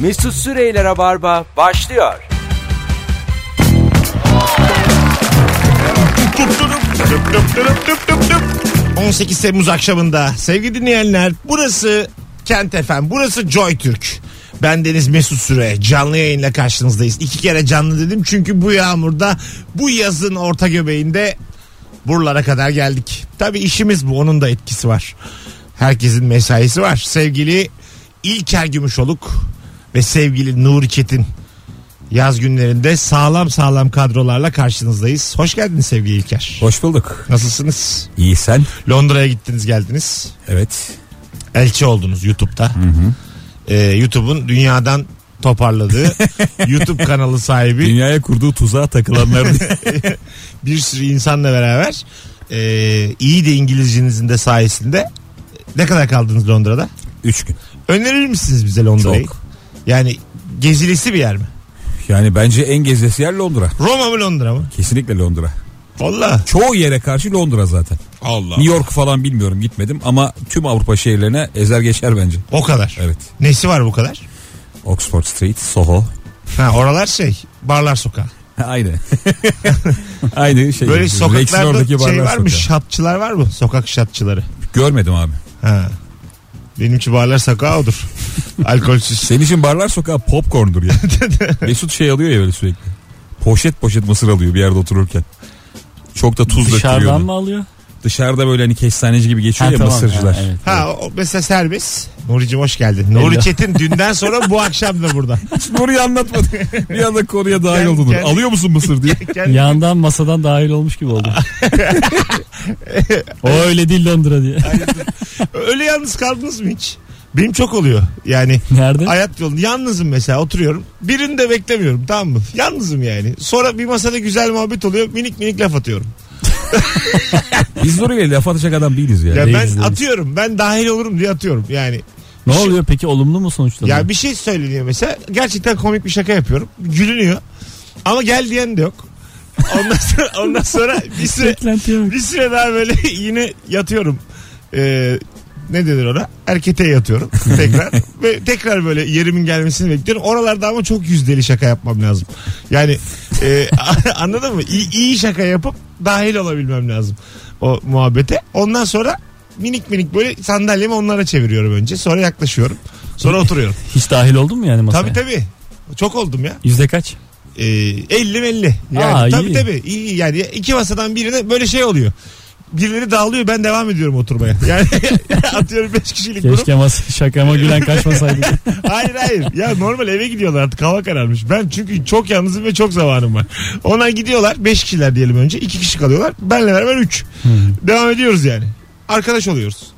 Mesut Süreyler'e barba başlıyor. Düp düp dürüp düp düp düp. 18 Temmuz akşamında sevgili dinleyenler burası Kent FM burası Joy Türk. Ben Deniz Mesut Süre canlı yayınla karşınızdayız. İki kere canlı dedim çünkü bu yağmurda bu yazın orta göbeğinde buralara kadar geldik. Tabi işimiz bu onun da etkisi var. Herkesin mesaisi var. Sevgili İlker Gümüşoluk ve sevgili Nuri Çetin yaz günlerinde sağlam sağlam kadrolarla karşınızdayız. Hoş geldiniz sevgili İlker. Hoş bulduk. Nasılsınız? İyi sen? Londra'ya gittiniz geldiniz. Evet. Elçi oldunuz YouTube'da. Ee, YouTube'un dünyadan toparladığı YouTube kanalı sahibi Dünyaya kurduğu tuzağa takılanlar bir sürü insanla beraber ee, iyi de İngilizcenizin de sayesinde ne kadar kaldınız Londra'da? 3 gün. Önerir misiniz bize Londra'yı? Çok. Yani gezilisi bir yer mi? Yani bence en gezesi yer Londra. Roma mı Londra mı? Kesinlikle Londra. Valla. Çoğu yere karşı Londra zaten. Allah. New York falan bilmiyorum gitmedim ama tüm Avrupa şehirlerine ezer geçer bence. O kadar. Evet. Nesi var bu kadar? Oxford Street, Soho. Ha oralar şey barlar sokağı. Aynı. Aynı şey. Böyle sokaklarda şey var mı? sokağı. Şatçılar var mı? Sokak şatçıları. Görmedim abi. Ha. Benim için barlar sokağı odur. Alkolsüz. Senin için barlar sokağı popcorn'dur ya. Mesut şey alıyor ya böyle sürekli. Poşet poşet mısır alıyor bir yerde otururken. Çok da tuz dökülüyor. Dışarıdan ona. mı alıyor? Dışarıda böyle hani kestaneci gibi geçiyor Ha, ya tamam. mısırcılar. Ha, evet. Ha o mesela serbest. Nuri'cim hoş geldin. Nuri Hello. Çetin dünden sonra bu akşam da burada. Nuri'yi anlatmadı. bir anda konuya dahil oldun. Alıyor musun mısır diye. Kendi- Yandan masadan dahil olmuş gibi oldu. o öyle değil Londra diye. Öyle yalnız kaldınız mı hiç? Benim çok oluyor. Yani Nerede? hayat yolunda yalnızım mesela oturuyorum. Birini de beklemiyorum tamam mı? Yalnızım yani. Sonra bir masada güzel muhabbet oluyor. Minik minik laf atıyorum. Biz Nuri'yle laf atacak adam değiliz ya. Ya ben değiliz. atıyorum. Ben dahil olurum diye atıyorum. Yani ne oluyor peki olumlu mu sonuçlanıyor? ya bir şey söyleniyor mesela. Gerçekten komik bir şaka yapıyorum. Gülünüyor. Ama gel diyen de yok. Ondan sonra, ondan sonra bir süre bir süre daha böyle yine yatıyorum. Ee, ne denir ona? Erkete yatıyorum tekrar. Ve tekrar böyle yerimin gelmesini bekliyorum. Oralarda ama çok yüzdeli şaka yapmam lazım. Yani e, anladın mı? İyi, iyi şaka yapıp dahil olabilmem lazım o muhabbete. Ondan sonra minik minik böyle sandalyemi onlara çeviriyorum önce. Sonra yaklaşıyorum. Sonra oturuyorum. Hiç dahil oldun mu yani masaya? tabii tabii. Çok oldum ya. Yüzde kaç? Ee, 50 50. Yani Aa, tabii iyi. tabii. İyi, yani iki masadan birine böyle şey oluyor. Birileri dağılıyor ben devam ediyorum oturmaya. Yani atıyorum 5 kişilik grup. Keşke masa, şakama gülen kaçmasaydı. Hayır hayır. Ya normal eve gidiyorlar artık hava kararmış. Ben çünkü çok yalnızım ve çok zamanım var. Ona gidiyorlar 5 kişiler diyelim önce. 2 kişi kalıyorlar. Benle beraber 3. Devam ediyoruz yani. Arkadaş oluyoruz.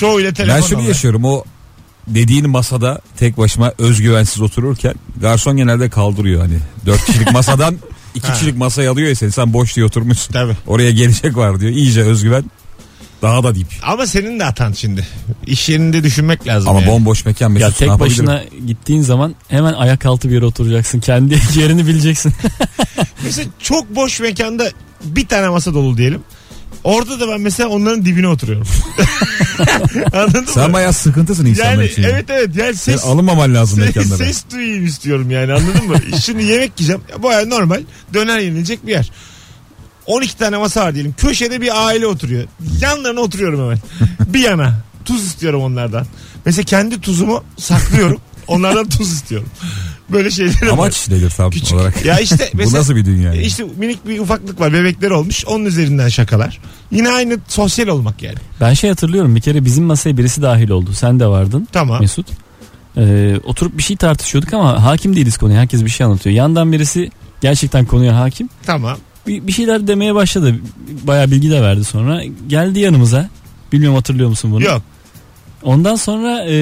Çoğuyla telefon Ben şunu alıyor. yaşıyorum o dediğin masada tek başıma özgüvensiz otururken garson genelde kaldırıyor hani. Dört kişilik masadan iki Ha. kişilik masayı alıyor ya seni sen boş diye oturmuşsun. Tabii. Oraya gelecek var diyor. İyice özgüven daha da dip. Ama senin de hatan şimdi. İş yerinde düşünmek lazım. Ama yani. bomboş mekan ya tek başına gittiğin zaman hemen ayak altı bir yere oturacaksın. Kendi yerini bileceksin. Mesela çok boş mekanda bir tane masa dolu diyelim. Orada da ben mesela onların dibine oturuyorum. Anladın Sen mı? bayağı sıkıntısın insanlar Yani için. evet evet yani ses alınmaman lazım ses, mekanlara. ses duyayım istiyorum yani anladın mı? Şimdi yemek yiyeceğim. Baya normal döner yenilecek bir yer. 12 tane masa var diyelim. Köşede bir aile oturuyor. Yanlarına oturuyorum hemen. bir yana. Tuz istiyorum onlardan. Mesela kendi tuzumu saklıyorum. Onlardan tuz istiyorum. Böyle şeyler Amaç nedir tam Küçük. olarak? Ya işte Bu mesela nasıl bir dünya? yani? işte minik bir ufaklık var. Bebekler olmuş. Onun üzerinden şakalar. Yine aynı sosyal olmak yani. Ben şey hatırlıyorum bir kere bizim masaya birisi dahil oldu. Sen de vardın Tamam. Mesut. Ee, oturup bir şey tartışıyorduk ama hakim değiliz konuya. Herkes bir şey anlatıyor. Yandan birisi gerçekten konuya hakim. Tamam. Bir, bir şeyler demeye başladı. Bayağı bilgi de verdi sonra. Geldi yanımıza. Bilmiyorum hatırlıyor musun bunu? Yok. Ondan sonra e,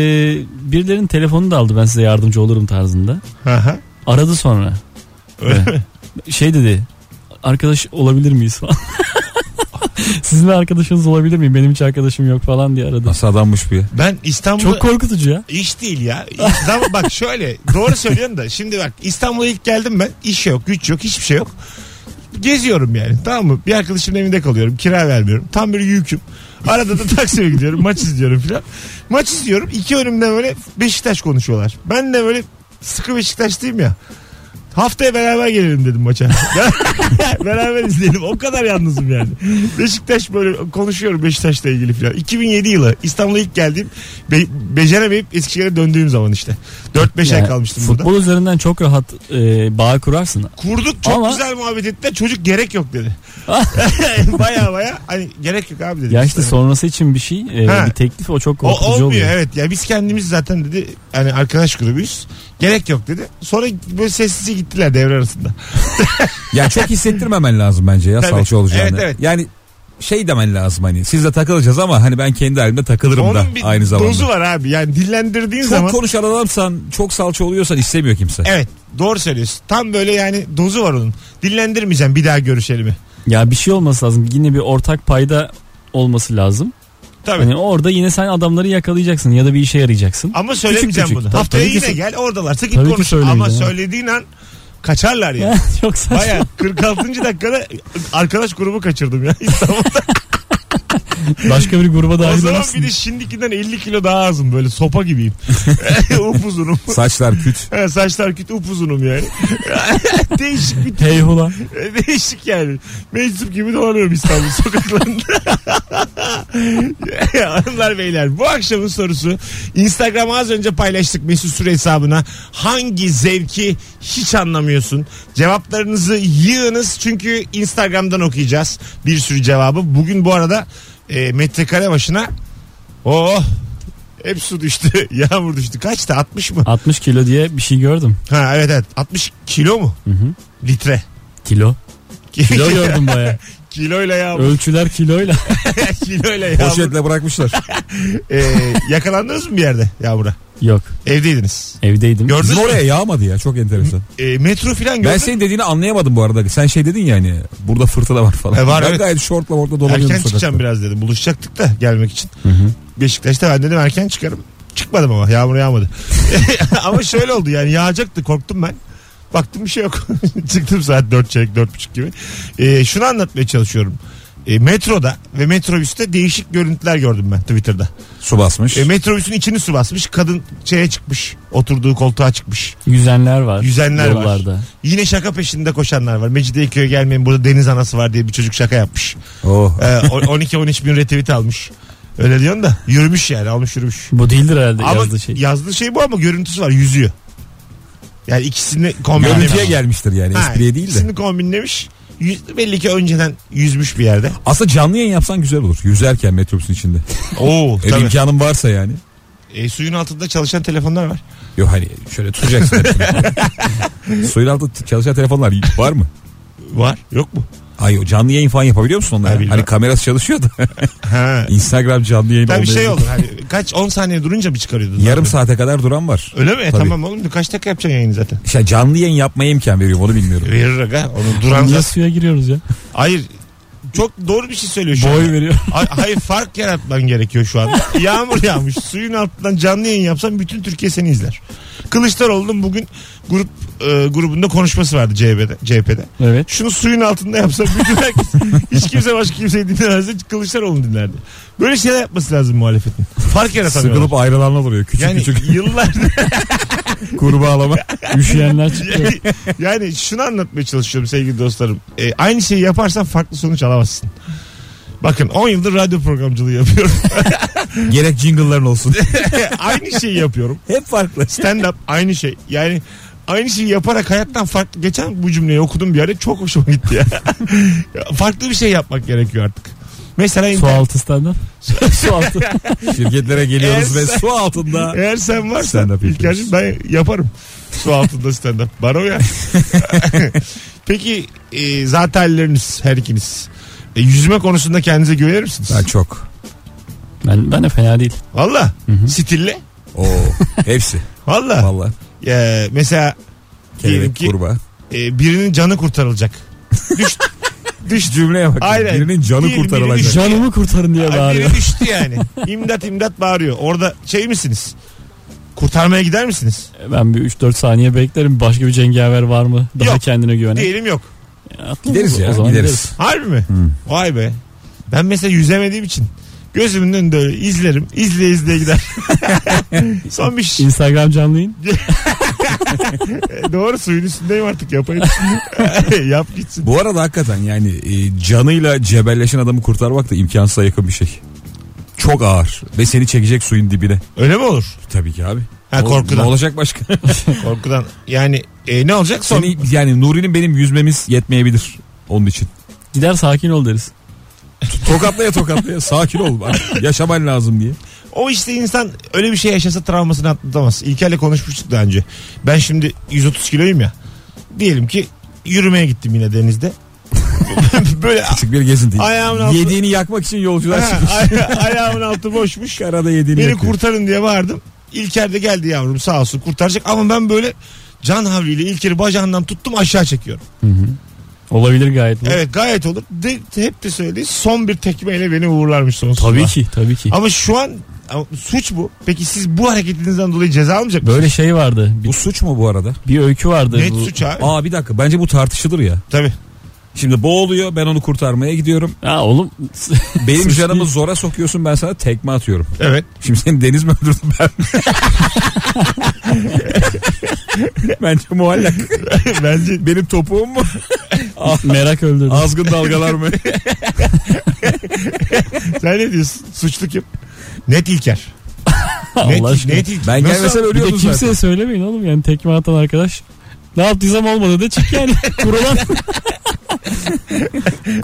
birilerinin telefonunu da aldı ben size yardımcı olurum tarzında. Aha. Aradı sonra. Öyle mi? Şey dedi arkadaş olabilir miyiz falan. Sizin arkadaşınız olabilir miyim? Benim hiç arkadaşım yok falan diye aradı. Nasıl adammış bu ya? Ben İstanbul'da... Çok korkutucu ya. İş değil ya. Zaman bak şöyle doğru söylüyorsun da şimdi bak İstanbul'a ilk geldim ben iş yok güç yok hiçbir şey yok. Geziyorum yani tamam mı? Bir arkadaşımın evinde kalıyorum kira vermiyorum. Tam bir yüküm. Arada da Taksim'e gidiyorum maç izliyorum filan. Maç izliyorum iki önümden böyle Beşiktaş konuşuyorlar. Ben de böyle sıkı Beşiktaşlıyım ya. Haftaya beraber gelelim dedim maça. beraber izleyelim. O kadar yalnızım yani. Beşiktaş böyle konuşuyorum Beşiktaş'la ilgili falan. 2007 yılı İstanbul'a ilk geldiğim be- beceremeyip Eskişehir'e döndüğüm zaman işte. 4-5 ay Yani kalmıştım futbol burada. üzerinden çok rahat e, bağ kurarsın. Kurduk çok Ama- güzel muhabbet ettiler. Çocuk gerek yok dedi. baya baya hani gerek yok abi dedi. Ya işte İşte. sonrası için bir şey, e, Ha. bir teklif o çok O korkutucu olmuyor oluyor. evet ya biz kendimiz zaten dedi hani arkadaş grubuyuz. Gerek yok dedi. Sonra böyle sessiz gittiler devre arasında. Ya çok hissettirmemen lazım bence ya Tabii. salça olacağını. Evet, evet. Yani şey demen lazım hani sizle takılacağız ama hani ben kendi halimde takılırım Onun da bir aynı zamanda. dozu var abi. Yani dillendirdiğin Çok zaman konuşan adamsan çok salça oluyorsan istemiyor kimse. Evet doğru söylüyorsun. Tam böyle yani dozu var onun. Dillendirmeyeceğim bir daha görüşelim. Ya bir şey olması lazım. Yine bir ortak payda olması lazım. Tabii. Hani orada yine sen adamları yakalayacaksın ya da bir işe yarayacaksın. Ama söylemeyeceğim küçük. bunu. Tabii, Haftaya tabii ki yine sö- gel oradalarsa git ki konuş. Ama söylediğin an kaçarlar ya. çok saçma. Baya 46. dakikada arkadaş grubu kaçırdım ya İstanbul'da. Başka bir gruba o dahil zaman olursun. bir de şimdikinden 50 kilo daha azım böyle sopa gibiyim. upuzunum. Saçlar küt. Ha, Saçlar küt upuzunum yani. Değişik bir Hey hula. Değişik yani. Meczup gibi dolanıyorum İstanbul sokaklarında. Hanımlar beyler bu akşamın sorusu Instagram az önce paylaştık Mesut Süre hesabına. Hangi zevki hiç anlamıyorsun? Cevaplarınızı yığınız çünkü Instagram'dan okuyacağız bir sürü cevabı. Bugün bu arada e, metrekare başına oh hep su düştü. Yağmur düştü. Kaçtı? 60 mı? 60 kilo diye bir şey gördüm. Ha evet evet. 60 kilo mu? Hı hı. Litre. Kilo. Kilo gördüm baya. Kiloyla yağmur. Ölçüler kiloyla. Kiloyla yağmur. Poşetle bırakmışlar. Ee, yakalandınız mı bir yerde yağmura? Yok. Evdeydiniz. Evdeydim. Gördünüz Bizim mü? oraya yağmadı ya çok enteresan. Ee, metro falan gördün Ben senin dediğini anlayamadım bu arada. Sen şey dedin ya hani burada fırtına var falan. E, var, ben evet. gayet şortla orada dolanıyorum Erken sokakta. çıkacağım biraz dedim. Buluşacaktık da gelmek için. Hı hı. Beşiktaş'ta ben dedim erken çıkarım. Çıkmadım ama yağmur yağmadı. ama şöyle oldu yani yağacaktı korktum ben. Baktım bir şey yok. Çıktım saat 4 çeyrek 4.30 gibi. Ee, şunu anlatmaya çalışıyorum. Ee, metroda ve metrobüste değişik görüntüler gördüm ben Twitter'da. Su basmış. E, metrobüsün içini su basmış. Kadın şeye çıkmış. Oturduğu koltuğa çıkmış. Yüzenler var. Yüzenler var. yollarda. Yine şaka peşinde koşanlar var. Mecidiyeköy'e gelmeyin burada deniz anası var diye bir çocuk şaka yapmış. oh. Ee, o- 12-13 bin retweet almış. Öyle diyorsun da yürümüş yani almış yürümüş. Bu değildir herhalde Ama yazdığı şey. yazdığı şey bu ama görüntüsü var yüzüyor. Yani ikisini kombinlemiş. Görüntüye gelmiştir yani Ha, espriye değil de. İkisini kombinlemiş. Yüz, belli ki önceden yüzmüş bir yerde. Aslında canlı yayın yapsan güzel olur. Yüzerken metrobüsün içinde. Oo Eğer tabii. imkanın varsa yani. E, suyun altında çalışan telefonlar var. Yok hani şöyle tutacaksın. Suyun altında çalışan telefonlar var mı? Var. Yok mu? Ay o canlı yayın falan yapabiliyor musun Ha, onlara? bilmem. Hani kamerası çalışıyor da. Ha. Instagram canlı yayın Tabii şey olur. Hani kaç 10 saniye durunca mı çıkarıyordun? Yarım saate kadar duran var. Öyle mi? E, Tabii. Tamam oğlum kaç dakika yapacaksın yayını zaten? İşte canlı yayın yapmaya imkan veriyorum onu bilmiyorum. Verir aga. Onu duran Niye zaten. suya giriyoruz ya? Hayır. Çok doğru bir şey söylüyor şu Boy an. veriyor. Hay- Hayır fark yaratman gerekiyor şu anda. Yağmur yağmış. Suyun altından canlı yayın yapsan bütün Türkiye seni izler. Kılıçdaroğlu'nun bugün grup e, grubunda konuşması vardı CHP'de. CHP'de. Evet. Şunu suyun altında yapsa bütün herkes hiç kimse başka kimseyi dinlemezdi. Kılıçdaroğlu dinlerdi. Böyle şeyler yapması lazım muhalefetin. Fark yaratamıyorlar. Sıkılıp ayrılanlar oluyor. Küçük Yani küçük yıllardır kurbağalama. Üşüyenler çıkıyor. yani şunu anlatmaya çalışıyorum sevgili dostlarım. E, aynı şeyi yaparsan farklı sonuç alamazsın. Bakın 10 yıldır radyo programcılığı yapıyorum. Gerek jingle'ların olsun. aynı şeyi yapıyorum. Hep farklı. Stand up aynı şey. Yani aynı şeyi yaparak hayattan farklı. Geçen bu cümleyi okudum bir yerde çok hoşuma gitti. Ya farklı bir şey yapmak gerekiyor artık. Mesela Su internet- altı stand-up. Su altı. Şirketlere geliyoruz Eğer ve su altında. Eğer sen Stand varsan up İlker'cim ben yaparım. Su altında stand up. Bana o ya. Peki e, zaten halleriniz her ikiniz. E, yüzme konusunda kendinize güvenir misiniz? Ben çok. Ben, ben de fena değil. Valla. Stille. Oo, hepsi. Valla. Valla. E, mesela diyelim Kelebek ki kurbağa. e, birinin canı kurtarılacak. Düş, düş Cümleye bak. Aynen. Birinin canı Diyelim, kurtarılacak. birinin Canımı kurtarın diye Ay, bağırıyor. biri düştü yani. İmdat imdat bağırıyor. Orada şey misiniz? Kurtarmaya gider misiniz? Ben bir 3-4 saniye beklerim. Başka bir cengaver var mı? Daha Yok. kendine güvenen. Diyelim yok. Gideriz ya, O zaman gideriz. Harbi mi? Vay be. Ben mesela yüzemediğim için gözümün önünde öyle izlerim. İzleye izleye gider. Son bir şey. Instagram canlı yayın. E, Doğru suyun üstündeyim artık yapayım. Yap gitsin. Bu arada hakikaten yani e, canıyla cebelleşen adamı kurtarmak da imkansıza yakın bir şey. Çok ağır ve seni çekecek suyun dibine. Öyle mi olur? Tabii ki abi. Ha, O- korkudan. Ne olacak başka? Korkudan. Yani e, ne olacak? Son... Seni yani Nuri'nin benim yüzmemiz yetmeyebilir onun için. Gider sakin ol deriz. Tokatlaya tokatlaya sakin ol. Bak, Yaşaman lazım diye. O işte insan öyle bir şey yaşasa travmasını atlatamaz. İlker'le konuşmuştuk daha önce. Ben şimdi 130 kiloyum ya. Diyelim ki yürümeye gittim yine denizde. Böyle Küçük bir gezinti. Ayağımın altı- Yediğini yakmak için yolculuğa Ha, çıkmış. aya- ayağımın altı boşmuş. Karada yediğini Beni yakıyor. kurtarın diye bağırdım. İlker de geldi yavrum sağ olsun kurtaracak. Ama ben böyle can havliyle İlker'i bacağından tuttum aşağı çekiyorum. Olabilir gayet. bu. Evet gayet olur. De, hep de söyledi son bir tekmeyle beni uğurlarmış sonsuzluğa. Tabii ki tabii ki. Ama şu an ama suç bu. Peki siz bu hareketinizden dolayı ceza almayacak mısınız? Böyle şey vardı. Bir, Bu suç mu bu arada? bir öykü vardı. Net bu. suç abi. Aa bir dakika bence bu tartışılır ya. Tabii. Şimdi boğuluyor ben onu kurtarmaya gidiyorum. Ha oğlum. Benim Suç canımı değil. zora sokuyorsun ben sana tekme atıyorum. Evet. Şimdi seni deniz mi öldürdü ben mi? Bence muallak. Bence Benim topuğum mu? Merak öldürdü. Azgın dalgalar mı? sen ne diyorsun? Suçlu kim? Net İlker. net, Allah aşkına. net İlker. Ben Nasıl- gelmesem Bir de kimseye zaten. söylemeyin oğlum yani tekme atan arkadaş. Ne yaptıysam olmadı de çık yani. Kurulan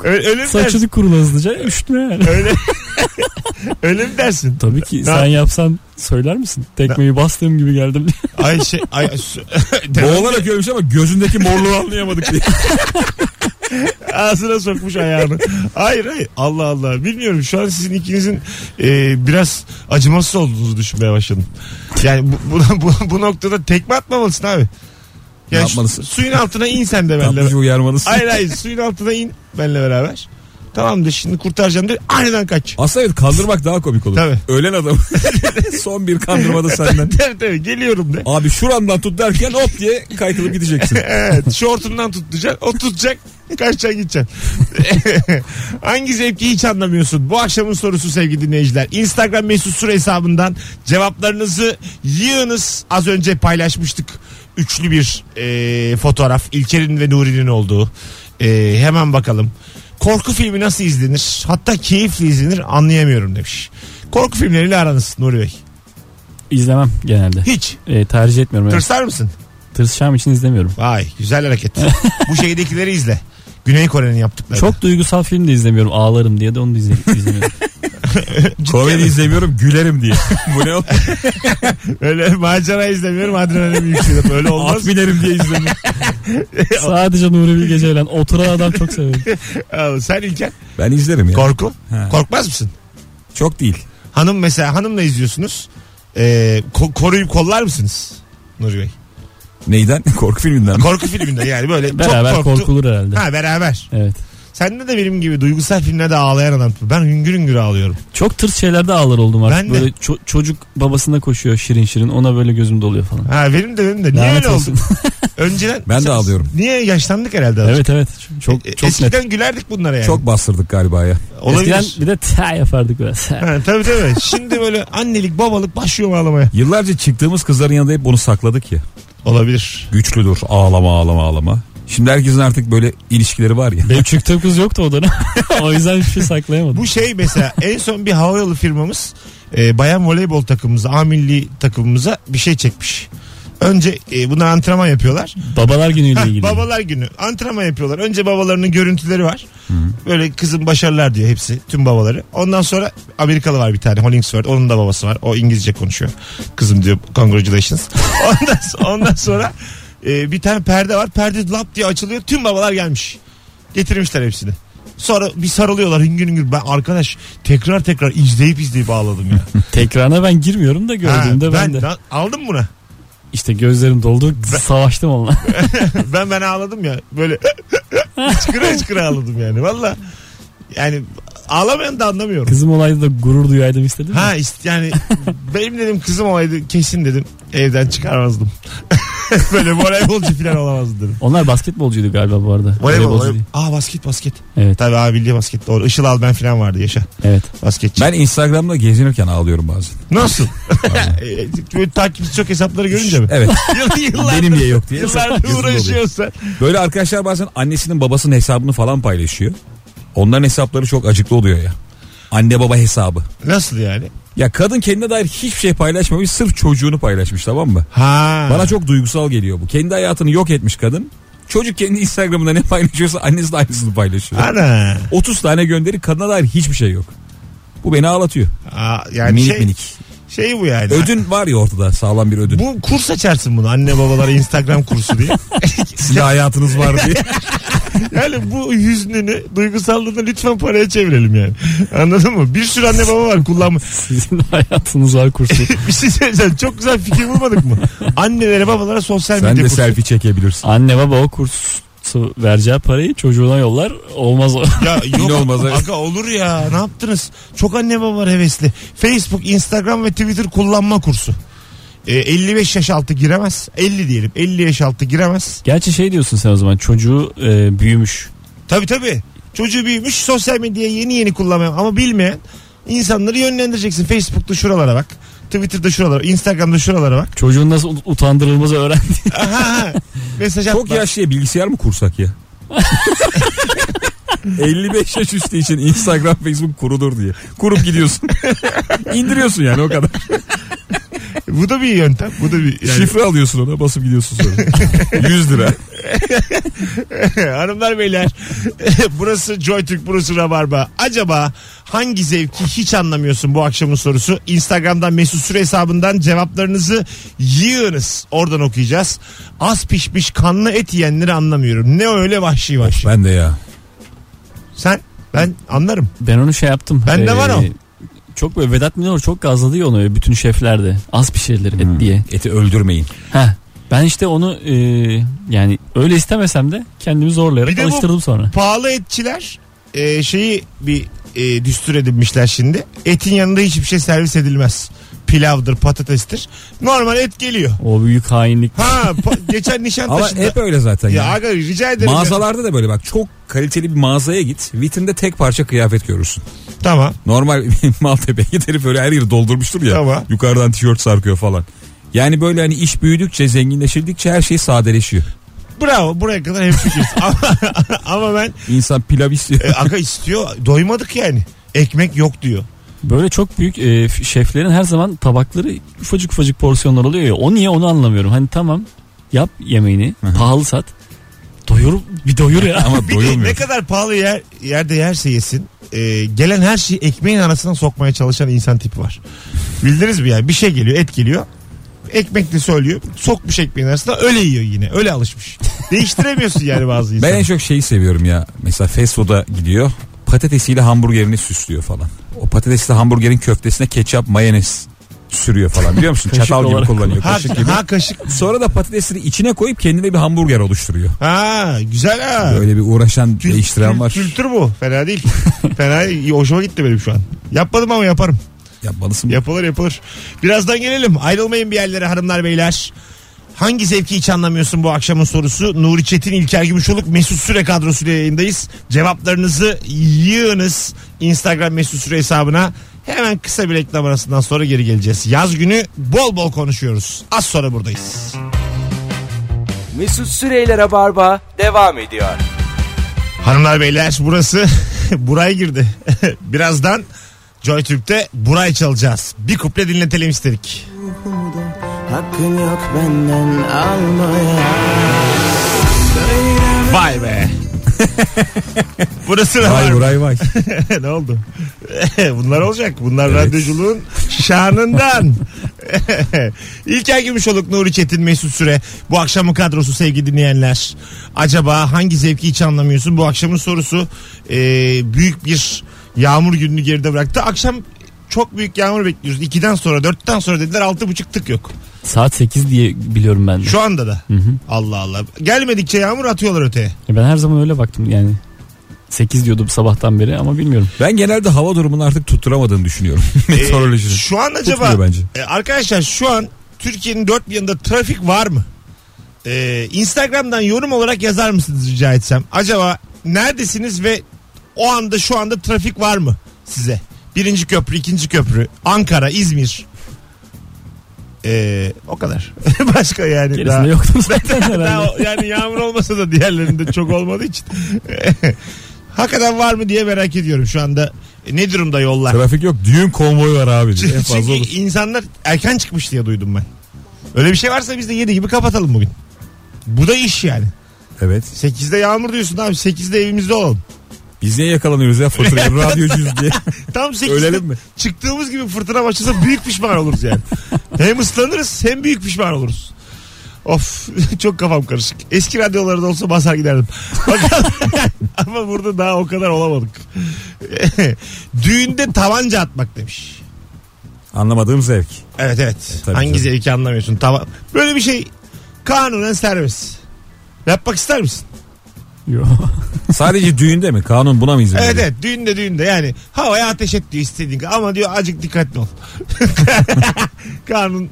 Öyle, öyle mi dersin? saçını kurula hızlıca üşütme yani. Öyle, öyle mi dersin? Tabii ki Ne sen yapsan söyler misin? Tekmeyi bastığım gibi geldim. Ay şey ay su- Boğularak ölmüş ama gözündeki morluğu anlayamadık diye. ağzına sokmuş ayağını. Hayır hayır Allah Allah bilmiyorum şu an sizin ikinizin e, biraz acımasız olduğunuzu düşünmeye başladım. Yani bu, bu, bu, bu noktada tekme atmamalısın abi. Ne Yani yapmalısın? su- suyun altına in sen de benimle. Tatlıcı uyarmalısın. Hayır hayır suyun altına in benimle beraber. Tamam de şimdi kurtaracağım de aniden kaç. Aslında evet kandırmak daha komik olur. Tabii. Ölen adam. Son bir kandırmada senden. tabii tabii geliyorum de. Abi şuramdan tut derken hop diye kaykılıp gideceksin. Evet şortundan tutacaksın. O tutacak. Kaçacaksın gideceksin. Hangi zevki hiç anlamıyorsun? Bu akşamın sorusu sevgili dinleyiciler. Instagram mesut süre hesabından cevaplarınızı yığınız. Az önce paylaşmıştık. Üçlü bir e, fotoğraf. İlker'in ve Nuri'nin olduğu. E, hemen bakalım. Korku filmi nasıl izlenir? Hatta keyifli izlenir anlayamıyorum demiş. Korku filmleriyle aranız Nuri Bey. İzlemem genelde. Hiç. Ee, tercih etmiyorum. Tırsar mısın? Tırsacağım için izlemiyorum. Vay güzel hareket. Bu şeydekileri izle. Güney Kore'nin yaptıkları. Çok duygusal film de izlemiyorum. Ağlarım diye de onu da izle- izlemiyorum. Komedi izlemiyorum gülerim diye. Bu ne o? Öyle macera izlemiyorum adrenalin yükseliyor. Öyle olmaz. At binerim diye izlemiyorum. Sadece Nuri Bilge Ceylan. Oturan adam çok severim. Sen İlker Ben izlerim ya. korku. Ha. Korkmaz mısın? Çok değil. Hanım mesela hanımla izliyorsunuz. Ee, ko- koruyup kollar mısınız? Nuri Bey. Neyden? Korku filminden mi? Korku filminde yani böyle Beraber çok korktu. korkulur herhalde. Ha beraber. Evet. Sen de benim gibi duygusal filmlerde ağlayan adam. Ben hüngür hüngür ağlıyorum. Çok tırs şeylerde ağlar oldum artık. Ben de. Böyle ço- çocuk babasına koşuyor şirin şirin. Ona böyle gözüm doluyor falan. Ha benim de benim de. Niye Lanet öyle olsun. oldu? Önceden. Ben de ağlıyorum. Niye yaşlandık herhalde? azıcık. evet evet. Çok E, çok net. Eskiden gülerdik bunlara yani. Çok bastırdık galiba ya. Olabilir. Eskiden bir de ta yapardık biraz. Ha, tabii tabii. Şimdi böyle annelik babalık başlıyor ağlamaya. Yıllarca çıktığımız kızların yanında hep bunu sakladık ya. Olabilir. Güçlüdür ağlama ağlama ağlama. Şimdi herkesin artık böyle ilişkileri var ya. Benim çıktığım kız yoktu o dönem. o yüzden hiçbir şey saklayamadım. Bu şey mesela en son bir havayolu firmamız e, bayan voleybol takımımıza, A milli takımımıza bir şey çekmiş. Önce e, bunlar antrenman yapıyorlar. Babalar günüyle ilgili. babalar günü antrenman yapıyorlar. Önce babalarının görüntüleri var. Böyle kızım başarılar diyor hepsi tüm babaları. Ondan sonra Amerikalı var bir tane Hollingsworth onun da babası var. O İngilizce konuşuyor. Kızım diyor congratulations. ondan, ondan sonra e, bir tane perde var. Perde lap diye açılıyor. Tüm babalar gelmiş. Getirmişler hepsini. Sonra bir sarılıyorlar hüngür hüngür. Ben arkadaş tekrar tekrar izleyip izleyip ağladım ya. Tekrarına ben girmiyorum da gördüğümde Ha, ben, de. ben aldım buna. İşte gözlerim doldu. Savaştım onunla. ben ben ağladım ya. Böyle hıçkıra hıçkıra ağladım yani. Valla yani ağlamayan da anlamıyorum. Kızım olaydı da gurur duyaydım istedim. Ha ist yani benim dedim kızım olaydı kesin dedim evden çıkarmazdım. Böyle voleybolcu falan olamazdı derim. Onlar basketbolcuydu galiba bu arada. Voleybol. Voleybolcu voleybol. değil. Aa basket basket. Evet. Tabii abi bildiği basket. Doğru. Işıl al ben falan vardı yaşa. Evet. Basketçi. Ben Instagram'da gezinirken ağlıyorum bazen. Nasıl? Böyle takipçi çok hesapları görünce mi? Evet. Yıl- yıllardır, Benim niye yok diye. Yıllardır uğraşıyorsa. Böyle arkadaşlar bazen annesinin babasının hesabını falan paylaşıyor. Onların hesapları çok acıklı oluyor ya. Anne baba hesabı. Nasıl yani? Ya kadın kendine dair hiçbir şey paylaşmamış sırf çocuğunu paylaşmış tamam mı? Ha. Bana çok duygusal geliyor bu. Kendi hayatını yok etmiş kadın. Çocuk kendi Instagram'ında ne paylaşıyorsa annesi de aynısını paylaşıyor. Ana. 30 tane gönderi kadına dair hiçbir şey yok. Bu beni ağlatıyor. Aa, yani minik şey, minik. şey bu yani. Ödün var ya ortada sağlam bir ödün. Bu kurs açarsın bunu anne babalara Instagram kursu diye. Sizin hayatınız var diye. Yani bu hüznünü, duygusallığını lütfen paraya çevirelim yani. Anladın mı? Bir sürü anne baba var kullanma. Sizin hayatınız var kursu. bir şey söyleyeceğim. Çok güzel fikir bulmadık mı? Annelere babalara sosyal Sen medya de kursu. selfie çekebilirsin. Anne baba o kursu vereceği parayı çocuğuna yollar. Olmaz o. Ya yok Yine olmaz, aga olur ya ne yaptınız? Çok anne baba var hevesli. Facebook, Instagram ve Twitter kullanma kursu. Ee, 55 yaş altı giremez. 50 diyelim. 50 yaş altı giremez. Gerçi şey diyorsun sen o zaman çocuğu e, büyümüş. Tabii tabii. Çocuğu büyümüş sosyal medyayı yeni yeni kullanmıyor ama bilmeyen insanları yönlendireceksin. Facebook'ta şuralara bak. Twitter'da şuralara, Instagram'da şuralara bak. Çocuğun nasıl ut- utandırılmazı öğrendi. Aha, mesaj Çok yaşlıya bilgisayar mı kursak ya? 55 yaş üstü için Instagram, Facebook kurulur diye. Kurup gidiyorsun. İndiriyorsun yani o kadar. Bu da bir yöntem. Bu da bir yani. Şifre alıyorsun ona basıp gidiyorsun sonra. 100 lira. Hanımlar beyler burası JoyTürk burası Rabarba. Acaba hangi zevki hiç anlamıyorsun bu akşamın sorusu? Instagram'dan Mesut Süre hesabından cevaplarınızı yığınız. Oradan okuyacağız. Az pişmiş kanlı et yiyenleri anlamıyorum. Ne öyle vahşi vahşi. Ben de ya. Sen ben anlarım. Ben onu şey yaptım. Bende var o. Çok böyle Vedat Milor çok gazladı ya onu bütün şeflerde. Az pişirilir et Hmm. diye. Eti öldürmeyin. Heh. Ben işte onu e, yani öyle istemesem de kendimi zorlayarak Bir de alıştırdım sonra. Pahalı etçiler e, şeyi bir e, düstur edinmişler şimdi. Etin yanında hiçbir şey servis edilmez. Pilavdır, patatestir. Normal et geliyor. O büyük hainlik. Ha pa- geçen Ama Nişantaşı'nda. hep öyle zaten ya ya. aga rica ederim. ya. Mağazalarda da böyle bak çok kaliteli bir mağazaya git. Vitrinde tek parça kıyafet görürsün. Tamam. Normal Maltepe git herif öyle her yeri doldurmuştur ya. Tamam. Yukarıdan tişört sarkıyor falan. Yani böyle hani iş büyüdükçe zenginleşirdikçe her şey sadeleşiyor. Bravo buraya kadar hep ama, ama ben İnsan pilav istiyor. e, aga istiyor. Doymadık yani. Ekmek yok diyor. Böyle çok büyük e, şeflerin her zaman tabakları ufacık ufacık porsiyonlar oluyor ya. O niye onu anlamıyorum. Hani tamam yap yemeğini Hı hı. pahalı sat. Doyur bir doyur ya. Ama Bir de doyulmuyor. ne kadar pahalı yer, yerde yerse yesin. e, gelen her şeyi ekmeğin arasına sokmaya çalışan insan tipi var. Bildiniz mi yani? Bir şey geliyor et geliyor. Ekmek de söylüyor. Sokmuş ekmeğin arasına öyle yiyor yine. Öyle alışmış. Değiştiremiyorsun yani bazı Ben insanı. en çok şeyi seviyorum ya. Mesela fast food'a gidiyor. Patatesiyle hamburgerini süslüyor falan. O patatesli hamburgerin köftesine ketçap mayonez sürüyor falan biliyor musun? Kaşık Çatal gibi olarak. kullanıyor ha, kaşık gibi. ha kaşık. Sonra da patatesleri içine koyup kendine bir hamburger oluşturuyor. Ha güzel ha. Böyle bir uğraşan Kül- değiştiren kül- var. Kültür bu. Fena değil. Fena değil. Hoşuma gitti benim şu an. Yapmadım ama yaparım. Yapmalısın. Yapılır yapılır. Birazdan gelelim. Ayrılmayın bir yerlere hanımlar beyler. Hangi zevki hiç anlamıyorsun bu akşamın sorusu? Nuri Çetin, İlker Gümüşoluk, Mesut Süre kadrosuyla yayındayız. Cevaplarınızı yığınız Instagram Mesut Süre hesabına. Hemen kısa bir reklam arasından sonra geri geleceğiz. Yaz günü bol bol konuşuyoruz. Az sonra buradayız. Mesut Süreyler'e barba devam ediyor. Hanımlar beyler burası Buray girdi. Birazdan Joy Türk'te Buray çalacağız. Bir kuple dinletelim istedik. Hakkın yok benden almaya Vay be. Burası ne Vay var? vay vay. ne oldu? Bunlar olacak. Bunlar radyoculuğun şanından. İlker Gümüşoluk, Nuri Çetin, Mesut Süre. Bu akşamın kadrosu sevgili dinleyenler. Acaba hangi zevki hiç anlamıyorsun? Bu akşamın sorusu e, büyük bir yağmur gününü geride bıraktı. Akşam çok büyük yağmur bekliyoruz. 2'den sonra 4'ten sonra dediler 6.30 tık yok. Saat 8 diye biliyorum ben de. Şu anda da. Hı hı. Allah Allah. Gelmedikçe yağmur atıyorlar öteye. E Ben her zaman öyle baktım yani. 8 diyordum sabahtan beri ama bilmiyorum. Ben genelde hava durumunu artık tutturamadığını düşünüyorum. Meteorolojinin. şu an acaba Tutmuyor bence. E, arkadaşlar şu an Türkiye'nin dört bir yanında trafik var mı? Ee, Instagram'dan yorum olarak yazar mısınız rica etsem? Acaba neredesiniz ve o anda şu anda trafik var mı size? Birinci köprü, ikinci köprü, Ankara, İzmir. Ee, o kadar. Başka yani. Gerisinde daha- yoktur zaten daha o- yani yağmur olmasa da diğerlerinde çok olmadığı için. Hakikaten var mı diye merak ediyorum şu anda. E, Ne durumda yollar? Trafik yok düğün konvoyu var abi. en Çünkü fazla olur. insanlar erken çıkmış diye duydum ben. Öyle bir şey varsa biz de 7 gibi kapatalım bugün. Bu da iş yani. Evet. 8'de yağmur diyorsun abi 8'de evimizde olalım. Biz niye yakalanıyoruz ya fırtınaya radyocuyuz diye. Tam 8'de Ölelim mi? çıktığımız gibi fırtına başlasa büyük pişman oluruz yani. hem ıslanırız hem büyük pişman oluruz. Of çok kafam karışık. Eski radyolarda olsa basar giderdim. Ama burada daha o kadar olamadık. Düğünde tabanca atmak demiş. Anlamadığım zevk. Evet evet. tabii Hangi canım. zevki anlamıyorsun? Tamam. Böyle bir şey kanunen serbest. Yapmak ister misin? Sadece düğünde mi? Kanun buna mı izin Evet veriyor? evet düğünde düğünde yani havaya ateş et diyor istediğin ama diyor acık dikkatli ol. Kanun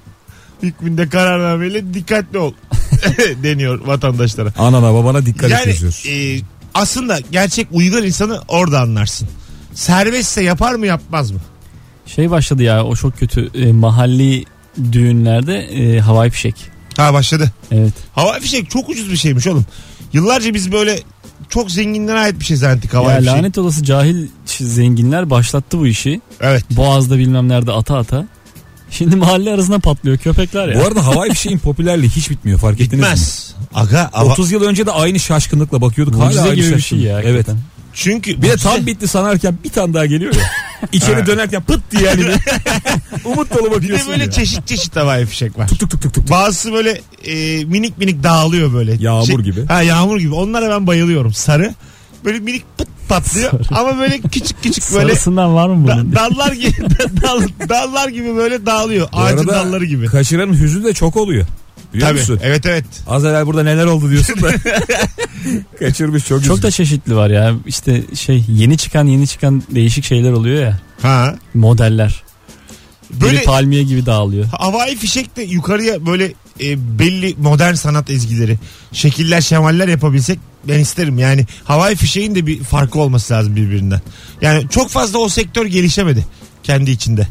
hükmünde kararnameyle dikkatli ol deniyor vatandaşlara. Anana babana dikkat et Yani yazıyoruz. e, aslında gerçek uygar insanı orada anlarsın. Serbestse yapar mı yapmaz mı? Şey başladı ya o çok kötü e, mahalli düğünlerde e, havai fişek. Ha başladı. Evet. Hava fişek çok ucuz bir şeymiş oğlum. Yıllarca biz böyle çok zenginlere ait bir şey zannettik Ya fişek. lanet olası cahil zenginler başlattı bu işi. Evet. Boğaz'da bilmem nerede ata ata. Şimdi mahalle arasında patlıyor köpekler ya. Bu arada havai fişeğin popülerliği hiç bitmiyor fark ettiniz mi? Bitmez. Aga hava- 30 yıl önce de aynı şaşkınlıkla bakıyorduk. Mucize Hala aynı gibi bir şey şaşkınlık. ya. Evet. hakikaten. Çünkü Bir de tam bitti sanarken bir tane daha geliyor ya. İçeri dönerken pıt diye yani. bir Umut dolu bir de böyle ya. çeşit çeşit havai fişek var. Tuk tuk tuk tuk tuk. Bazısı böyle e, minik minik dağılıyor böyle. Yağmur gibi. Ha yağmur gibi. Onlara ben bayılıyorum. Sarı. Böyle minik pıt patlıyor. Ama böyle küçük küçük böyle Sarısından var mı da- bunun? dallar gibi dal- dallar gibi böyle dağılıyor. Bu Ağacın arada dalları gibi. Kaçıranın hüznü de çok oluyor. Biliyor Tabii. musun? Evet evet. Az evvel burada neler oldu diyorsun da. Kaçırmış çok Çok da üzgün. çeşitli var ya. İşte şey yeni çıkan yeni çıkan değişik şeyler oluyor ya. Ha. Modeller. Böyle Böyle palmiye gibi dağılıyor. havai fişek de yukarıya böyle e, belli modern sanat ezgileri, şekiller, şemaller yapabilsek ben isterim. Yani havai fişeğin de bir farkı olması lazım birbirinden. Yani çok fazla o sektör gelişemedi kendi içinde.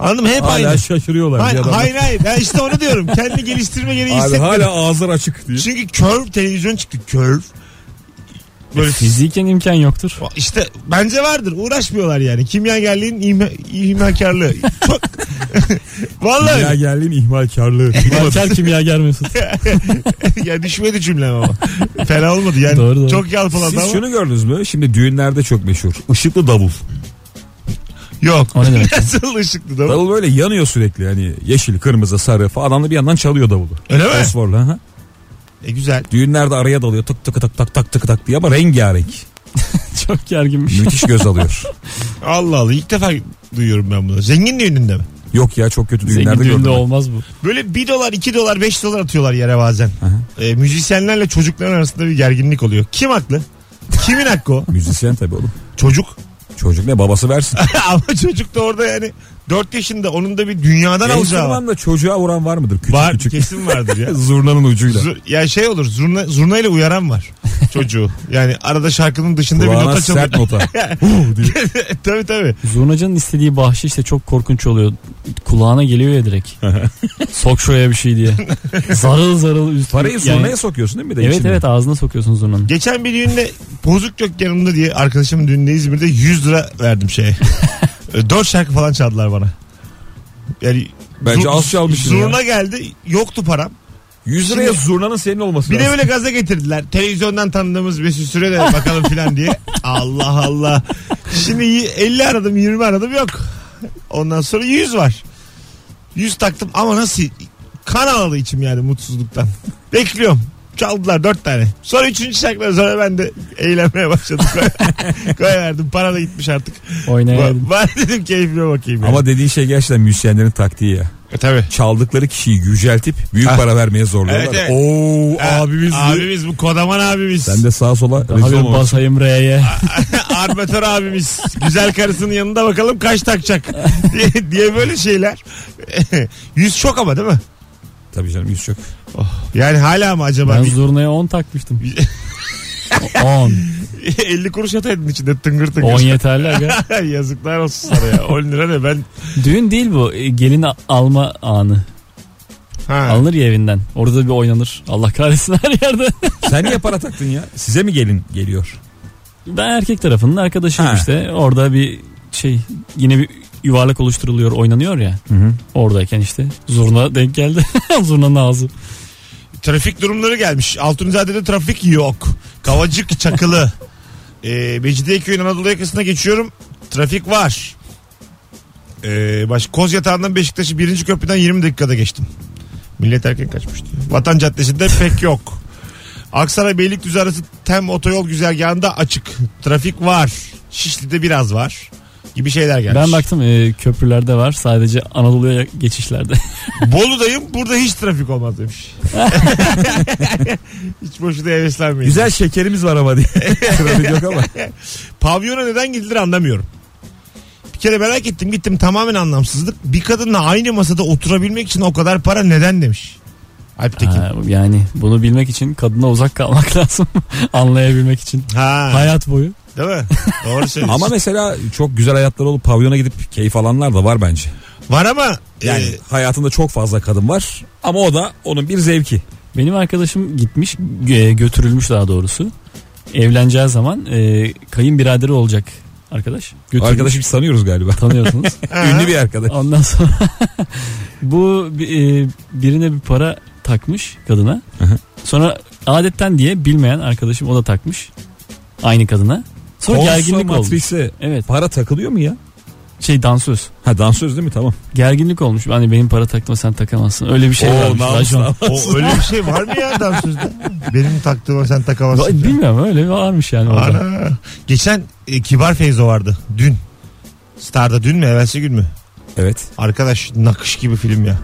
Anladın mı? Hep Hala aynı. şaşırıyorlar. Hayır, bir hayır hayır. Ben işte onu diyorum. Kendi geliştirme gereği Abi hissetmedim. hala ağızlar açık diye. Çünkü curve televizyon çıktı. Curve. Böyle Fiziken imkan yoktur. işte bence vardır. Uğraşmıyorlar yani. Kimyagerliğin ihma, ihmalkarlığı. Çok Vallahi Ya geldiğin ihmalkarlığı. Malker kimyager Mesut. ya düşmedi cümlem ama. Fena olmadı yani. Doğru, doğru. Çok yalpaladı Siz ama. şunu gördünüz mü? Şimdi düğünlerde çok meşhur. Işıklı davul. Yok. O ne demek? Nasıl ışıklı da? Davul böyle yanıyor sürekli. Yani yeşil, kırmızı, sarı falan. Adam da bir yandan çalıyor davulu. Öyle mi? Fosforlu. hı hı. E güzel. Düğünlerde araya dalıyor. Tık tık tak tak tak tık tak diye ama rengarenk. Çok gerginmiş. Müthiş göz alıyor. Allah Allah ilk defa duyuyorum ben bunu. Zengin düğününde mi? Yok ya çok kötü düğünlerde Zengin düğünde olmaz bu. Böyle 1 dolar 2 dolar 5 dolar atıyorlar yere bazen. Aha. E, müzisyenlerle çocukların arasında bir gerginlik oluyor. Kim haklı? Kimin hakkı o? Müzisyen tabii oğlum. Çocuk. Çocuk ne babası versin. Ama çocuk da orada yani 4 yaşında onun da bir dünyadan alacağı var. Enstrümanda çocuğa vuran var mıdır? Küçük Var küçük. kesin vardır ya. Zurnanın ucuyla. Zur- ya şey olur zurna, zurna ile uyaran var çocuğu. Yani arada şarkının dışında bir Kulağına nota çalıyor. sert nota. Tabii tabii. Zurnacının istediği bahşiş de çok korkunç oluyor. Kulağına geliyor ya direkt. Sok şuraya bir şey diye. Zarıl zarıl üstü. Parayı yani- zurnaya sokuyorsun değil mi? Bir de Evet içine? evet ağzına sokuyorsun zurnanın. Geçen bir düğünde bozuk yok yanımda diye arkadaşımın düğünde İzmir'de 100 lira verdim şeye. 4 şarkı falan çaldılar bana. Yani Bence az çalmışsın ya. Zurna geldi yoktu param. 100 liraya zurnanın senin olması Bir de lazım. böyle gaza getirdiler. Televizyondan tanıdığımız Mesut Süre de bakalım filan diye. Allah Allah. Şimdi y- 50 aradım 20 aradım yok. Ondan sonra 100 var. 100 taktım ama nasıl kan ağladı içim yani mutsuzluktan. Bekliyorum. Çaldılar dört tane. Sonra üçüncü şarkıdan sonra ben de eğlenmeye başladım. Koyverdim. Para da gitmiş artık. Oynayalım. Var dedim keyfime bakayım. Ama dediğin şey gerçekten müzisyenlerin taktiği ya. e, tabii. Çaldıkları kişiyi yüceltip büyük Ha. para vermeye zorluyorlar. Evet, evet. Oo Ha, abimiz. Abimiz bu kodaman abimiz. Sen de sağa sola rezil basayım R'ye. Armatör abimiz. Güzel karısının yanında bakalım kaç takacak diye, diye böyle şeyler. Yüz çok ama değil mi? Tabii canım yüz çok. Yani hala mı acaba Ben zurnaya 10 takmıştım. 10. 50 kuruş ataydın içinde tıngır tıngır. 10 yeterli aga. Yazıklar olsun sana ya. 10 lira ne ben. Düğün değil bu. E, Gelin alma anı. Ha. Alınır ya evinden. Orada da bir oynanır. Allah kahretsin her yerde. Sen niye para taktın ya? Size mi gelin geliyor? Ben erkek tarafının arkadaşıyım Ha. işte. Orada bir şey yine bir yuvarlak oluşturuluyor oynanıyor ya. Hı hı. Oradayken işte zurna denk geldi. Zurnanın ağzı. Trafik durumları gelmiş. Altunizade'de trafik yok. Kavacık çakılı. Ee, Mecidiyeköy'ün Anadolu yakasına geçiyorum. Trafik var. Ee, baş, Koz yatağından Beşiktaş'ı birinci köprüden 20 dakikada geçtim. Millet erken kaçmış diyor. Vatan Caddesi'nde pek yok. Aksaray Beylikdüzü arası tem otoyol güzergahında açık. Trafik var. Şişli'de biraz var. Gibi şeyler gelmiş. Ben baktım e, köprülerde var. Sadece Anadolu'ya geçişlerde. Bolu'dayım burada hiç trafik olmaz demiş. hiç boşuna heveslenmeyin. Güzel şekerimiz var ama diye. Trafik yok ama. Pavyona neden gidilir anlamıyorum. Bir kere merak ettim gittim tamamen anlamsızlık. Bir kadınla aynı masada oturabilmek için o kadar para neden demiş. Alp Tekin. Ha. Ha, yani bunu bilmek için kadına uzak kalmak lazım. Anlayabilmek için. Hayat boyu. Değil mi? Doğru söylüyorsun. Ama mesela çok güzel hayatları olup pavyona gidip keyif alanlar da var bence. Var ama Yani e, hayatında çok fazla kadın var ama o da onun bir zevki. Benim arkadaşım gitmiş e, götürülmüş daha doğrusu. Evleneceği zaman e, kayınbiraderi olacak arkadaş. O Götürülmüş. arkadaşı biz tanıyoruz galiba. tanıyorsunuz. Ünlü bir arkadaş. Ondan sonra bu e, birine bir para takmış kadına. Sonra adetten diye bilmeyen arkadaşım o da takmış. Aynı kadına. Sonra gerginlik olmuş. Konsomatrise Evet. para takılıyor mu ya? Şey dansöz. Ha dansöz değil mi? Tamam. Gerginlik olmuş. Hani benim para taktığıma sen takamazsın. Öyle bir şey namus. o öyle bir şey var mı ya dansözde? Benim taktığıma sen takamazsın. Bilmiyorum öyle varmış yani orada. Ana. Geçen e, Kibar Feyzo vardı. Dün. Star'da dün mü evvelsi gün mü? Evet. Arkadaş nakış gibi film ya.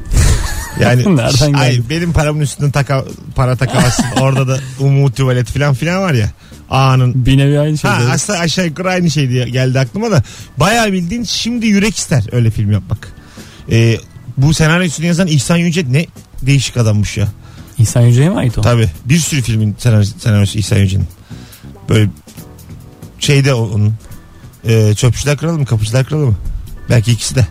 Yani Nereden ay, geldi? benim paramın üstünden taka, para takamazsın. Orada da umut tuvalet falan filan var ya. A'nın. Bir nevi aynı şey. Ha aslında aşağı yukarı aynı şey diye geldi aklıma da. Bayağı bildiğin şimdi yürek ister öyle film yapmak. Ee, bu senaryosunu yazan İhsan Yüce ne değişik adammış ya. İhsan Yüce'ye mi ait o? Tabii bir sürü filmin senaryosu, senaryosu İhsan Yüce'nin. Böyle şeyde onun. Ee, Çöpçüler Kralı mı Kapıcılar Kralı mı? Belki ikisi de.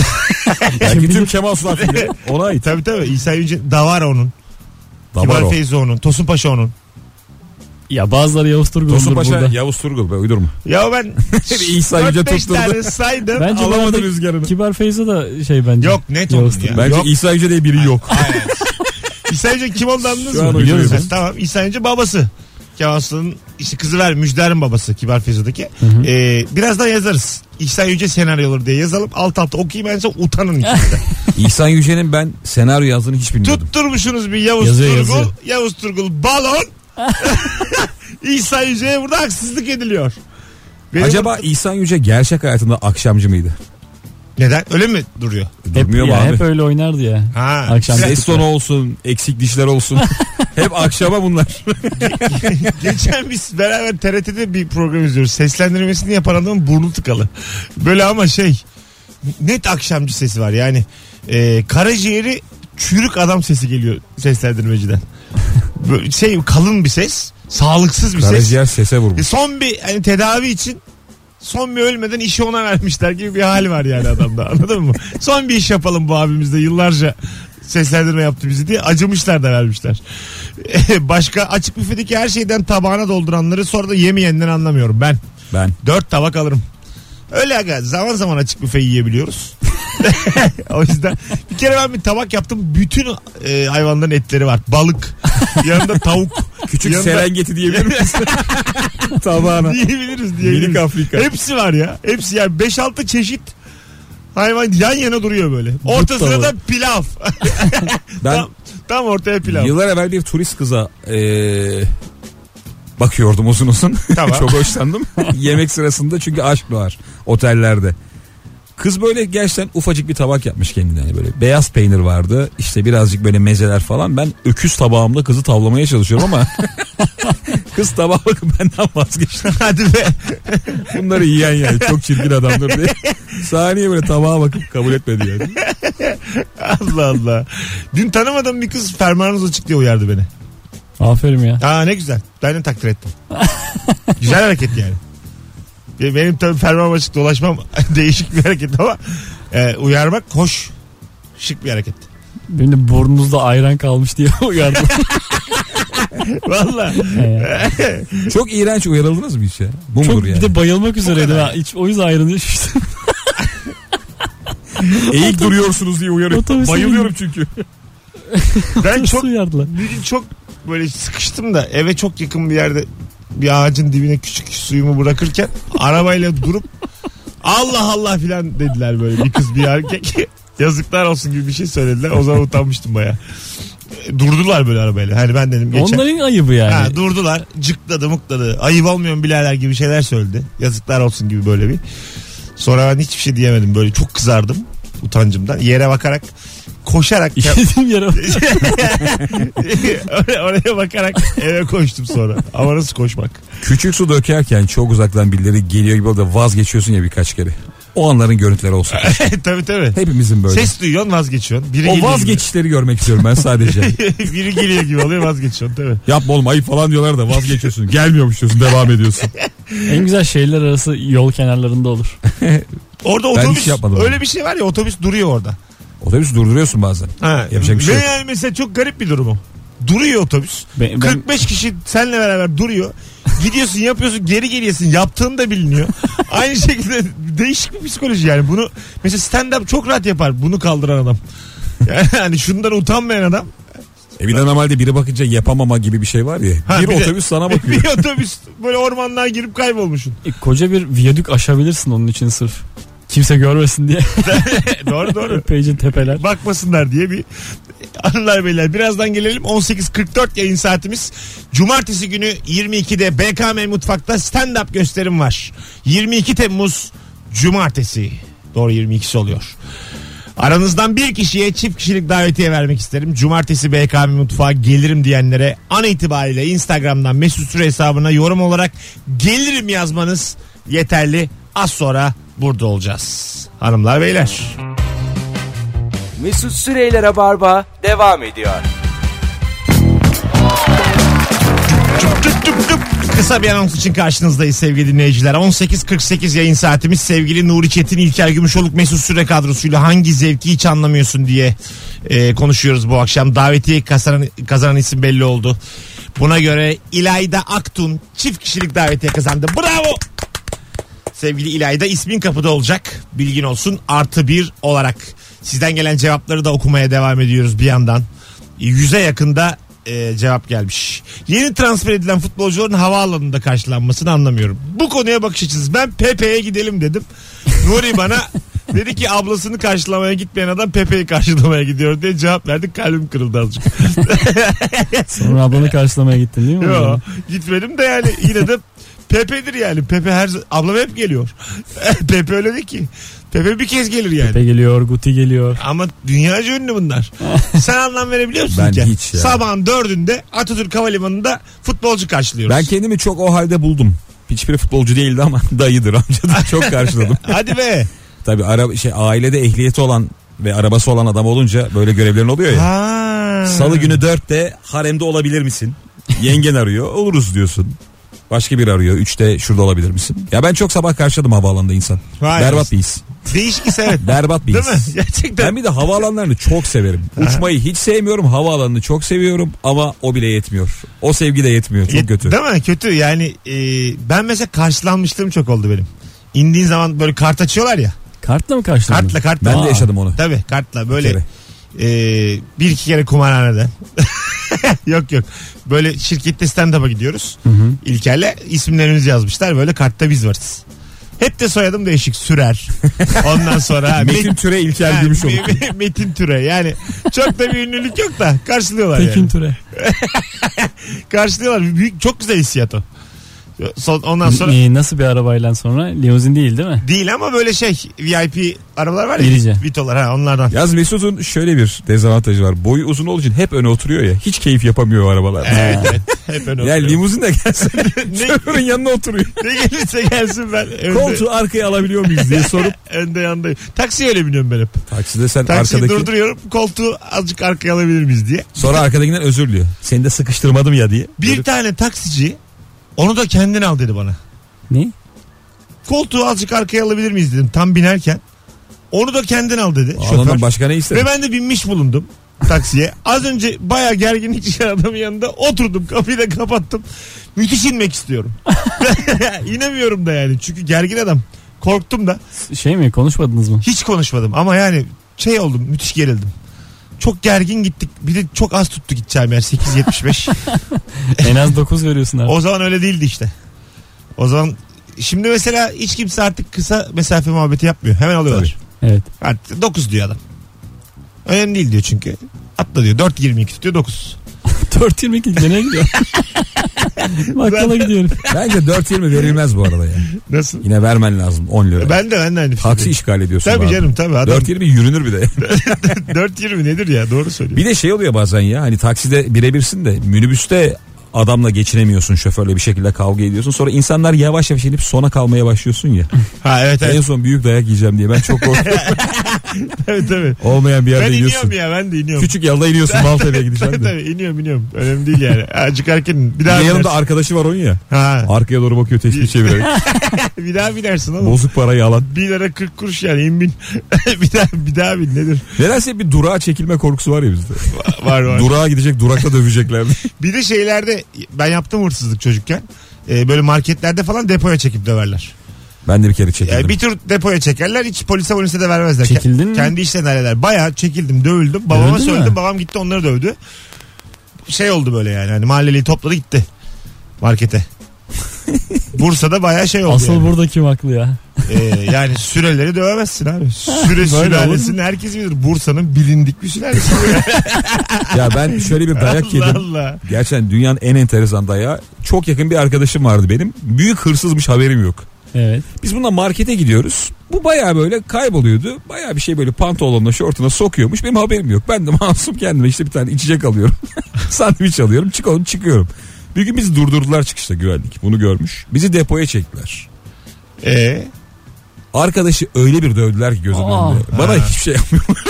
Belki tüm Kemal Sunal filmleri ona ait. Tabii tabii İhsan Yüce Davara onun. Davar Kibar o. Feyzo onun. Tosun Paşa onun. Ya bazıları Yavuz Turgul'dur Tosun Paşa burada. Yavuz Turgul be uydurma. Ya ben İhsan Yüce 4-5 tutturdu. tane saydım. Bence alamadım. bu arada rüzgarını. Kibar Feyzo da şey bence. Yok net Yavuz onun ya. Bence Yok. İsa Yüce diye biri yok. Aynen. İhsan Yüce kim oldu anladınız Şu an mı? uyduruyoruz. Ha, Tamam İhsan Yüce babası. Kemal Sunal'ın işte kızı ver Müjdar'ın babası Kibar Feyzo'daki. Ee, birazdan yazarız. İhsan Yüce senaryoları diye yazalım. Alt alta okuyayım ben size utanın içinde. İhsan Yüce'nin ben senaryo yazdığını hiç bilmiyordum. Tutturmuşsunuz bir Yavuz Yazıyor, Turgul. yazıyor. Yavuz Turgul balon. İhsan Yüce'ye burada haksızlık ediliyor. Benim Acaba İhsan Yüce gerçek hayatında akşamcı mıydı? Neden? Öyle mi duruyor? Durmuyor mu ya, abi? hep öyle oynardı ya. Ha. Akşam Ses tonu olsun, eksik dişler olsun. Hep akşama bunlar. Geçen biz beraber TRT'de bir program izliyoruz. Seslendirmesini yapan adamın burnu tıkalı. Böyle ama şey net akşamcı sesi var. Yani e, karaciğeri çürük adam sesi geliyor seslendirmeciden. Böyle şey kalın bir ses. Sağlıksız bir ses. Karaciğer sese E, vurmuş. son bir hani tedavi için son bir ölmeden işi ona vermişler gibi bir hal var yani adamda anladın mı? Son bir iş yapalım bu abimizde yıllarca seslendirme yaptı bizi diye acımışlar da vermişler. Başka açık büfedeki her şeyden tabağına dolduranları sonra da yemeyenleri anlamıyorum ben. Ben. Dört tabak alırım. Öyle aga zaman zaman açık büfe yiyebiliyoruz. o yüzden bir kere ben bir tabak yaptım. Bütün e, hayvanların etleri var. Balık. Yanında tavuk. Küçük yanında- Serengeti diyebilir miyiz? Tabağına. diyebiliriz diyebiliriz. Minik Afrika. Hepsi var ya. Hepsi yani 5-6 çeşit hayvan yan yana duruyor böyle. Ortasına da pilav. Ben tam, tam ortaya pilav. yıllar evvel bir turist kıza eee, bakıyordum uzun uzun. Tamam. Çok hoşlandım. Yemek sırasında çünkü aşk var otellerde. Kız böyle gerçekten ufacık bir tabak yapmış kendine. Yani böyle beyaz peynir vardı. işte birazcık böyle mezeler falan. Ben öküz tabağımda kızı tavlamaya çalışıyorum ama kız tabağa bakıp benden vazgeçti. Hadi be. Bunları yiyen yani çok çirkin adamdır diye. Saniye böyle tabağa bakıp kabul etmedi yani. Allah Allah. Dün tanımadığım bir kız fermuarınız açık diye uyardı beni. Aferin ya. Aa ne güzel. Ben de takdir ettim. güzel hareket yani. Be- Benim tabii fermuarım açık dolaşmam değişik bir hareket ama e, uyarmak hoş. Şık bir hareket. Benim de burnunuzda ayran kalmış diye uyardım. Valla. Çok iğrenç uyarıldınız mı hiç ya? Bu Çok yani? bir de bayılmak üzereydim. ha. Hiç, o yüzden ayranı içmiştim. Eğik duruyorsunuz diye uyarıyor. Otobüse Bayılıyorum çünkü. Ben çok bir gün çok böyle sıkıştım da eve çok yakın bir yerde bir ağacın dibine küçük suyumu bırakırken arabayla durup Allah Allah filan dediler böyle bir kız bir erkek. Yazıklar olsun gibi bir şey söylediler. O zaman utanmıştım baya. Durdular böyle arabayla. Hani ben dedim geçen. Onların ayıbı yani. Ha, durdular. Cıkladı mukladı. Ayıp olmuyor mu gibi şeyler söyledi. Yazıklar olsun gibi böyle bir. Sonra ben hiçbir şey diyemedim. Böyle çok kızardım utancımdan. Yere bakarak koşarak İşlediğim yere oraya, oraya bakarak eve koştum sonra. Ama nasıl koşmak? Küçük su dökerken çok uzaktan birileri geliyor gibi orada vazgeçiyorsun ya birkaç kere. O anların görüntüleri olsun. tabii tabii. Hepimizin böyle. Ses duyuyorsun vazgeçiyorsun. Biri o geliyor vazgeçişleri görmek istiyorum ben sadece. gibi. Biri geliyor gibi oluyor vazgeçiyorsun tabii. Yapma oğlum ayıp falan diyorlar da vazgeçiyorsun. Gelmiyormuş diyorsun devam ediyorsun. En güzel şehirler arası yol kenarlarında olur. Orada Ben otobüs hiç yapmadım öyle onu. bir şey var ya otobüs duruyor orada. Otobüs durduruyorsun bazen. Ha, Yapacak bir şey ve yok. yani mesela çok garip bir durum o. Duruyor otobüs. Ben, ben 45 kişi seninle beraber duruyor. Gidiyorsun yapıyorsun geri geliyorsun. Yaptığın da biliniyor. Aynı şekilde değişik bir psikoloji yani. Bunu mesela stand up çok rahat yapar. Bunu kaldıran adam. Yani hani şundan utanmayan adam. E bir de normalde biri bakınca yapamama gibi bir şey var ya. Ha, bir, bir de- otobüs sana bakıyor. bir otobüs böyle ormanlığa girip kaybolmuşsun. E, koca bir viyadük aşabilirsin onun için sırf. Kimse görmesin diye. doğru doğru. Epeyce tepeler. Bakmasınlar diye bir hanımlar beyler. Birazdan gelelim 18.44 yayın saatimiz. Cumartesi günü 22'de BKM Mutfak'ta stand-up gösterim var. 22 Temmuz Cumartesi. Doğru 22'si oluyor. Aranızdan bir kişiye çift kişilik davetiye vermek isterim. Cumartesi BKM Mutfağa gelirim diyenlere an itibariyle Instagram'dan Mesut Süre hesabına yorum olarak gelirim yazmanız yeterli. Az sonra burada olacağız. Hanımlar beyler. Mesut Süreyler'e barba devam ediyor. Tüp tüp tüp tüp. Kısa bir anons için karşınızdayız sevgili dinleyiciler. 18.48 yayın saatimiz sevgili Nuri Çetin, İlker Gümüşoluk, Mesut Süre kadrosuyla hangi zevki hiç anlamıyorsun diye e, konuşuyoruz bu akşam. Davetiye kazanan, kazanan isim belli oldu. Buna göre İlayda Aktun çift kişilik davetiye kazandı. Bravo! Sevgili İlayda ismin kapıda olacak. Bilgin olsun artı bir olarak. Sizden gelen cevapları da okumaya devam ediyoruz bir yandan. Yüze yakında e, cevap gelmiş. Yeni transfer edilen futbolcuların havaalanında karşılanmasını anlamıyorum. Bu konuya bakış açınız. Ben Pepe'ye gidelim dedim. Nuri bana dedi ki ablasını karşılamaya gitmeyen adam Pepe'yi karşılamaya gidiyor diye cevap verdik. Kalbim kırıldı azıcık. Sonra ablanı karşılamaya gittin değil mi? Yok gitmedim de yani yine de Pepe'dir yani. Pepe her ablam hep geliyor. Pepe öyle değil ki. Pepe bir kez gelir yani. Pepe geliyor, Guti geliyor. Ama dünyaca ünlü bunlar. Sen anlam verebiliyor musun? Ben İlker? hiç ya. Sabahın dördünde Atatürk Havalimanı'nda futbolcu karşılıyoruz. Ben kendimi çok o halde buldum. Hiçbiri futbolcu değildi ama dayıdır amcadır. Çok karşıladım. Hadi be. Tabii araba şey ailede ehliyeti olan ve arabası olan adam olunca böyle görevlerin oluyor ya. Ha. Salı günü dörtte haremde olabilir misin? Yengen arıyor. Oluruz diyorsun. Başka bir arıyor. Üçte şurada olabilir misin? Ya ben çok sabah karşıladım havaalanında insan. Vay Berbat anasını. bir his. Değişik his evet. Berbat bir Değil his. mi? Gerçekten. Ben bir de havaalanlarını çok severim. Uçmayı hiç sevmiyorum. Havaalanını çok seviyorum ama o bile yetmiyor. O sevgi de yetmiyor. Çok kötü. Değil mi? Kötü. Yani e, ben mesela karşılanmışlığım çok oldu benim. İndiğin zaman böyle kart açıyorlar ya. Kartla mı karşıladın? Kartla kartla. Ben de yaşadım onu. Tabii kartla böyle kere. E, bir iki kere kumarhaneden. yok yok. Böyle şirkette stand-up'a gidiyoruz. İlker'le isimlerimizi yazmışlar. Böyle kartta biz varız. Hep de soyadım değişik. Sürer. Ondan sonra Metin Türe İlker. Me- Me- Metin Türe yani çok da bir ünlülük yok da karşılıyorlar Tekin yani. Türe. Karşılıyorlar. Büyük, çok güzel hissiyat o. Son, ondan sonra Ee, nasıl bir arabayla sonra? Limuzin değil değil mi? değil ama böyle şey VIP arabalar var ya. İrice. Vitolar ha onlardan. Yaz Mesut'un şöyle bir dezavantajı var. Boyu uzun olduğu için hep öne oturuyor ya. Hiç keyif yapamıyor o arabalar. Evet, evet. Hep öyle Yani oturuyor. limuzin de gelse ne, şoförün yanına oturuyor. ne gelirse gelsin ben. Önde, Koltuğu arkaya alabiliyor muyuz diye sorup. önde yandayım. Taksiye öyle biniyorum ben hep. Takside sen Taksiyi arkadaki. durduruyorum. Koltuğu azıcık arkaya alabilir miyiz diye. Sonra arkadakinden özür diliyor. Seni de sıkıştırmadım ya diye. Bir Böyle- tane taksici onu da kendin al dedi bana. Ne? Koltuğu azıcık arkaya alabilir miyiz dedim tam binerken. Onu da kendin al dedi. şoför. Adamdan başka ne ister? Ve ben de binmiş bulundum taksiye. Az önce baya gerginlik yaşayan adamın yanında oturdum. Kapıyı da kapattım. Müthiş inmek istiyorum. İnemiyorum da yani. Çünkü gergin adam. Korktum da. Şey mi konuşmadınız mı? Hiç konuşmadım ama yani şey oldum. Müthiş gerildim. Çok gergin gittik. Bir de çok az tuttu gideceğim yer. 8.75. en az 9 veriyorsun artık. o zaman öyle değildi işte. O zaman şimdi mesela hiç kimse artık kısa mesafe muhabbeti yapmıyor. Hemen alıyorlar. Evet. Artık 9 diyor adam. Önemli değil diyor çünkü. Atla diyor. 4.22 tutuyor 9. 4.22 nereye gidiyor? Bakkala gidiyorum. Bence 4.20 verilmez bu arada ya. Nasıl? Yine vermen lazım 10 lira. Ben de ben de aynı Taksi fikirdeyim. işgal ediyorsun. Tabii abi. canım tabii. Adam 4.20 yürünür bir de. 4.20 nedir ya doğru söylüyor. bir de şey oluyor bazen ya hani takside birebirsin de minibüste adamla geçinemiyorsun şoförle bir şekilde kavga ediyorsun. Sonra insanlar yavaş yavaş inip sona kalmaya başlıyorsun ya. Ha evet En evet. son büyük dayak yiyeceğim diye ben çok korkuyorum. tabii, tabii. Olmayan bir Ben yerde iniyorum yiyorsun. ya ben de iniyorum. Küçük yolda iniyorsun Maltepe'ye gideceksin tabii tabii iniyorum iniyorum. Önemli değil yani. Azıcık erken bir Bir daha de yanımda arkadaşı var onun ya. Ha. Arkaya doğru bakıyor tespih çevirerek. bir daha binersin oğlum. Bozuk parayı alan. 1 lira 40 kuruş yani in bin. bir daha bir daha bin nedir? Nedense bir durağa çekilme korkusu var ya bizde. Var var. Durağa gidecek durakta döveceklerdi. Bir de şeylerde ben yaptım hırsızlık çocukken. Ee, böyle marketlerde falan depoya çekip döverler. Ben de bir kere çekildim. Yani bir tür depoya çekerler hiç polise polise de vermezler. Çekildin mi? Kendi işlerini halleder. Baya çekildim dövüldüm. Babama Dövüldün söyledim mü? babam gitti onları dövdü. Şey oldu böyle yani hani mahalleliyi topladı gitti markete. Bursa'da baya şey oldu Asıl yani. burada kim haklı ya? Ee, yani süreleri dövemezsin abi. Süre sülalesini herkes bilir. Bursa'nın bilindik bir sülalesi. Ya ben şöyle bir dayak Allah yedim. Allah. Gerçekten dünyanın en enteresan dayağı. Çok yakın bir arkadaşım vardı benim. Büyük hırsızmış haberim yok. Evet. Biz bununla markete gidiyoruz. Bu baya böyle kayboluyordu. Baya bir şey böyle pantolonla şortuna sokuyormuş. Benim haberim yok. Ben de masum kendime işte bir tane içecek alıyorum. Sandviç alıyorum. Çıkalım çıkıyorum. Bir gün bizi durdurdular çıkışta güvenlik. Bunu görmüş. Bizi depoya çektiler. Ee, Arkadaşı öyle bir dövdüler ki gözümün Aa. önünde. Bana Ha. hiçbir şey yapmıyorlar.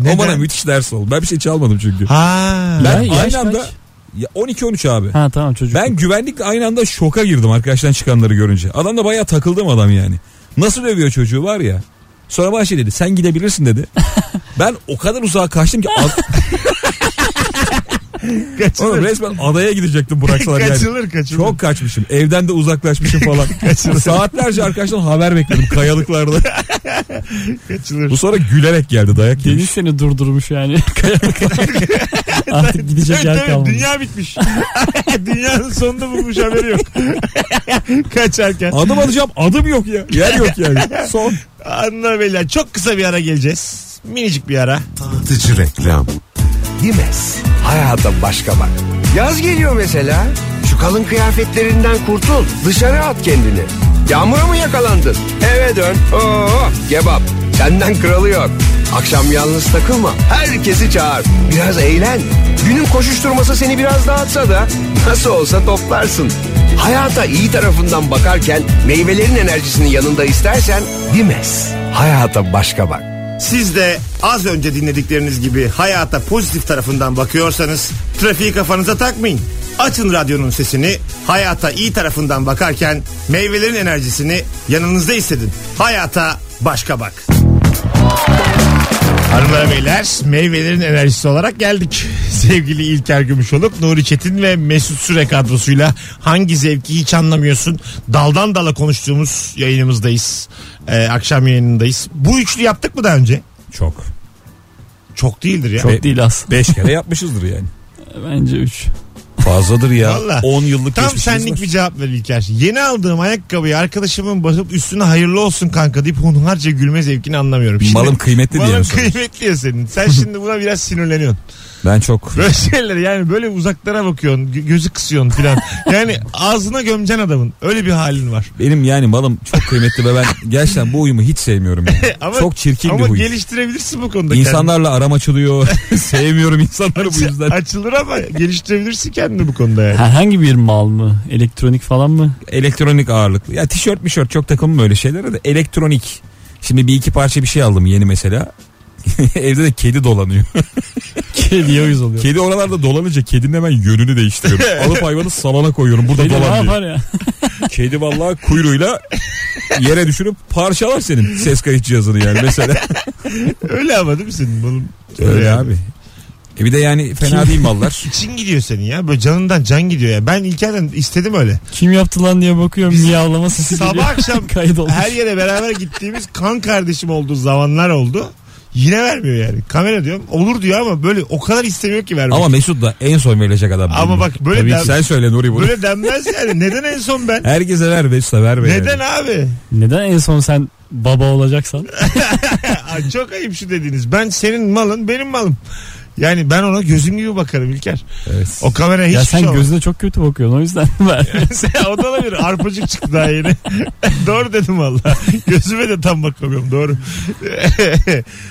o bana müthiş ders oldu. Ben bir şey çalmadım çünkü. ha. Ben Ya, yaş aynı anda kaç? ya 12-13 abi. Ha tamam çocuk. Ben güvenlikle aynı anda şoka girdim arkadaştan çıkanları görünce. Adam da bayağı takıldım adam yani. Nasıl dövüyor çocuğu var ya. Sonra bana şey dedi sen gidebilirsin dedi. ben o kadar uzağa kaçtım ki ad- kaçılır. oğlum resmen adaya gidecektim bıraksalar yani. kaçılır kaçılır. Çok kaçmışım. Evden de uzaklaşmışım falan. Saatlerce arkadaştan haber bekledim kayalıklarda. kaçılır. Bu sonra gülerek geldi dayak Deniz yemiş. seni durdurmuş yani. Artık gidecek yer kalmamış. Dünya bitmiş. Dünyanın sonunu bulmuş haberi yok. Kaçarken. Adım alacağım adım yok ya. Yer yok yani. Son. Anla beyler çok kısa bir ara geleceğiz. Minicik bir ara. Tanıtıcı reklam. Dimes. Hayata başka bak. Yaz geliyor mesela. Şu kalın kıyafetlerinden kurtul. Dışarı at kendini. Yağmura mı yakalandın? Eve dön. Oo, kebap. Senden kralı yok. Akşam yalnız takılma. Herkesi çağır. Biraz eğlen. Günün koşuşturması seni biraz dağıtsa da nasıl olsa toplarsın. Hayata iyi tarafından bakarken meyvelerin enerjisini yanında istersen Dimes. Hayata başka bak. Siz de az önce dinledikleriniz gibi hayata pozitif tarafından bakıyorsanız trafiği kafanıza takmayın. Açın radyonun sesini hayata iyi tarafından bakarken meyvelerin enerjisini yanınızda hissedin. Hayata başka bak. Hanımlar beyler meyvelerin enerjisi olarak geldik. Sevgili İlker Gümüşoluk, Nuri Çetin ve Mesut Süre kadrosuyla hangi zevki hiç anlamıyorsun daldan dala konuştuğumuz yayınımızdayız. Ee, akşam yayınındayız. Bu üçlü yaptık mı daha önce? Çok. Çok değildir ya. Çok değil az. Beş kere yapmışızdır yani. Bence 3. Fazladır ya. Valla. 10 yıllık Tam senlik var. bir cevap ver İlker. Yeni aldığım ayakkabıyı arkadaşımın basıp üstüne hayırlı olsun kanka deyip hunharca gülme zevkini anlamıyorum. Şimdi, Malım kıymetli diye malım mi soruyorsun? kıymetli ya senin. Sen şimdi buna biraz sinirleniyorsun. Ben çok Böyle şeyler yani böyle uzaklara bakıyorsun gö- gözü kısıyorsun filan. Yani ağzına gömeceksin adamın. Öyle bir halin var. benim yani malım çok kıymetli ve ben gerçekten bu uyumu hiç sevmiyorum. Yani. Ama, çok çirkin ama bir huy. geliştirebilirsin bu konuda. İnsanlarla aram açılıyor. Sevmiyorum insanları bu kendini. yüzden. Açılır ama geliştirebilirsin kendini bu konuda yani. Herhangi bir mal mı? Elektronik falan mı? Elektronik ağırlıklı. Ya tişört mişört çok takımım öyle şeylere de elektronik. Şimdi bir iki parça bir şey aldım yeni mesela. Evde de kedi dolanıyor. Kediye uyuz oluyor. Kedi oralarda dolanınca kedinin hemen yönünü değiştiriyorum. Alıp hayvanı salona koyuyorum. Burada Kedi ne dolan yapar ya? Kedi vallahi kuyruğuyla yere düşürüp parçalar senin ses kayıt cihazını yani mesela. Öyle ama değil mi senin? Bunun, Öyle abi. E bir de yani fena değil mallar. İçin gidiyor senin ya. Böyle canından can gidiyor ya. Ben İlker'den istedim öyle. Kim yaptı lan diye bakıyorum. Miyavlama sesi Sabah geliyor. akşam Kayıt olmuş. her yere beraber gittiğimiz kan kardeşim olduğu zamanlar oldu. Yine vermiyor yani. Kamera diyorum. Olur diyor ama böyle o kadar istemiyor ki vermek. Ama Mesut da en son verilecek adam. Ama bak böyle Tabii dem- sen söyle Nuri bunu. Böyle denmez yani. Neden en son ben? Herkese ver Mesut'a verme. Neden yani. abi? Neden en son sen baba olacaksan? Çok ayıp şu dediğiniz. Ben senin malın benim malım. Yani ben ona gözüm gibi bakarım İlker. Evet. O kameraya hiç ya şey sen olmaz. gözüne çok kötü bakıyorsun o yüzden ver. o da olabilir. Arpacık çıktı daha yeni. doğru dedim valla. Gözüme de tam bakamıyorum. Doğru.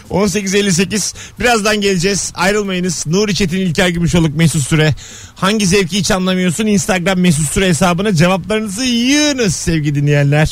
18.58. Birazdan geleceğiz. Ayrılmayınız. Nuri Çetin, İlker Gümüşoluk, Mesut Süre. Hangi zevki hiç anlamıyorsun? Instagram Mesut Süre hesabına cevaplarınızı yığınız sevgili dinleyenler.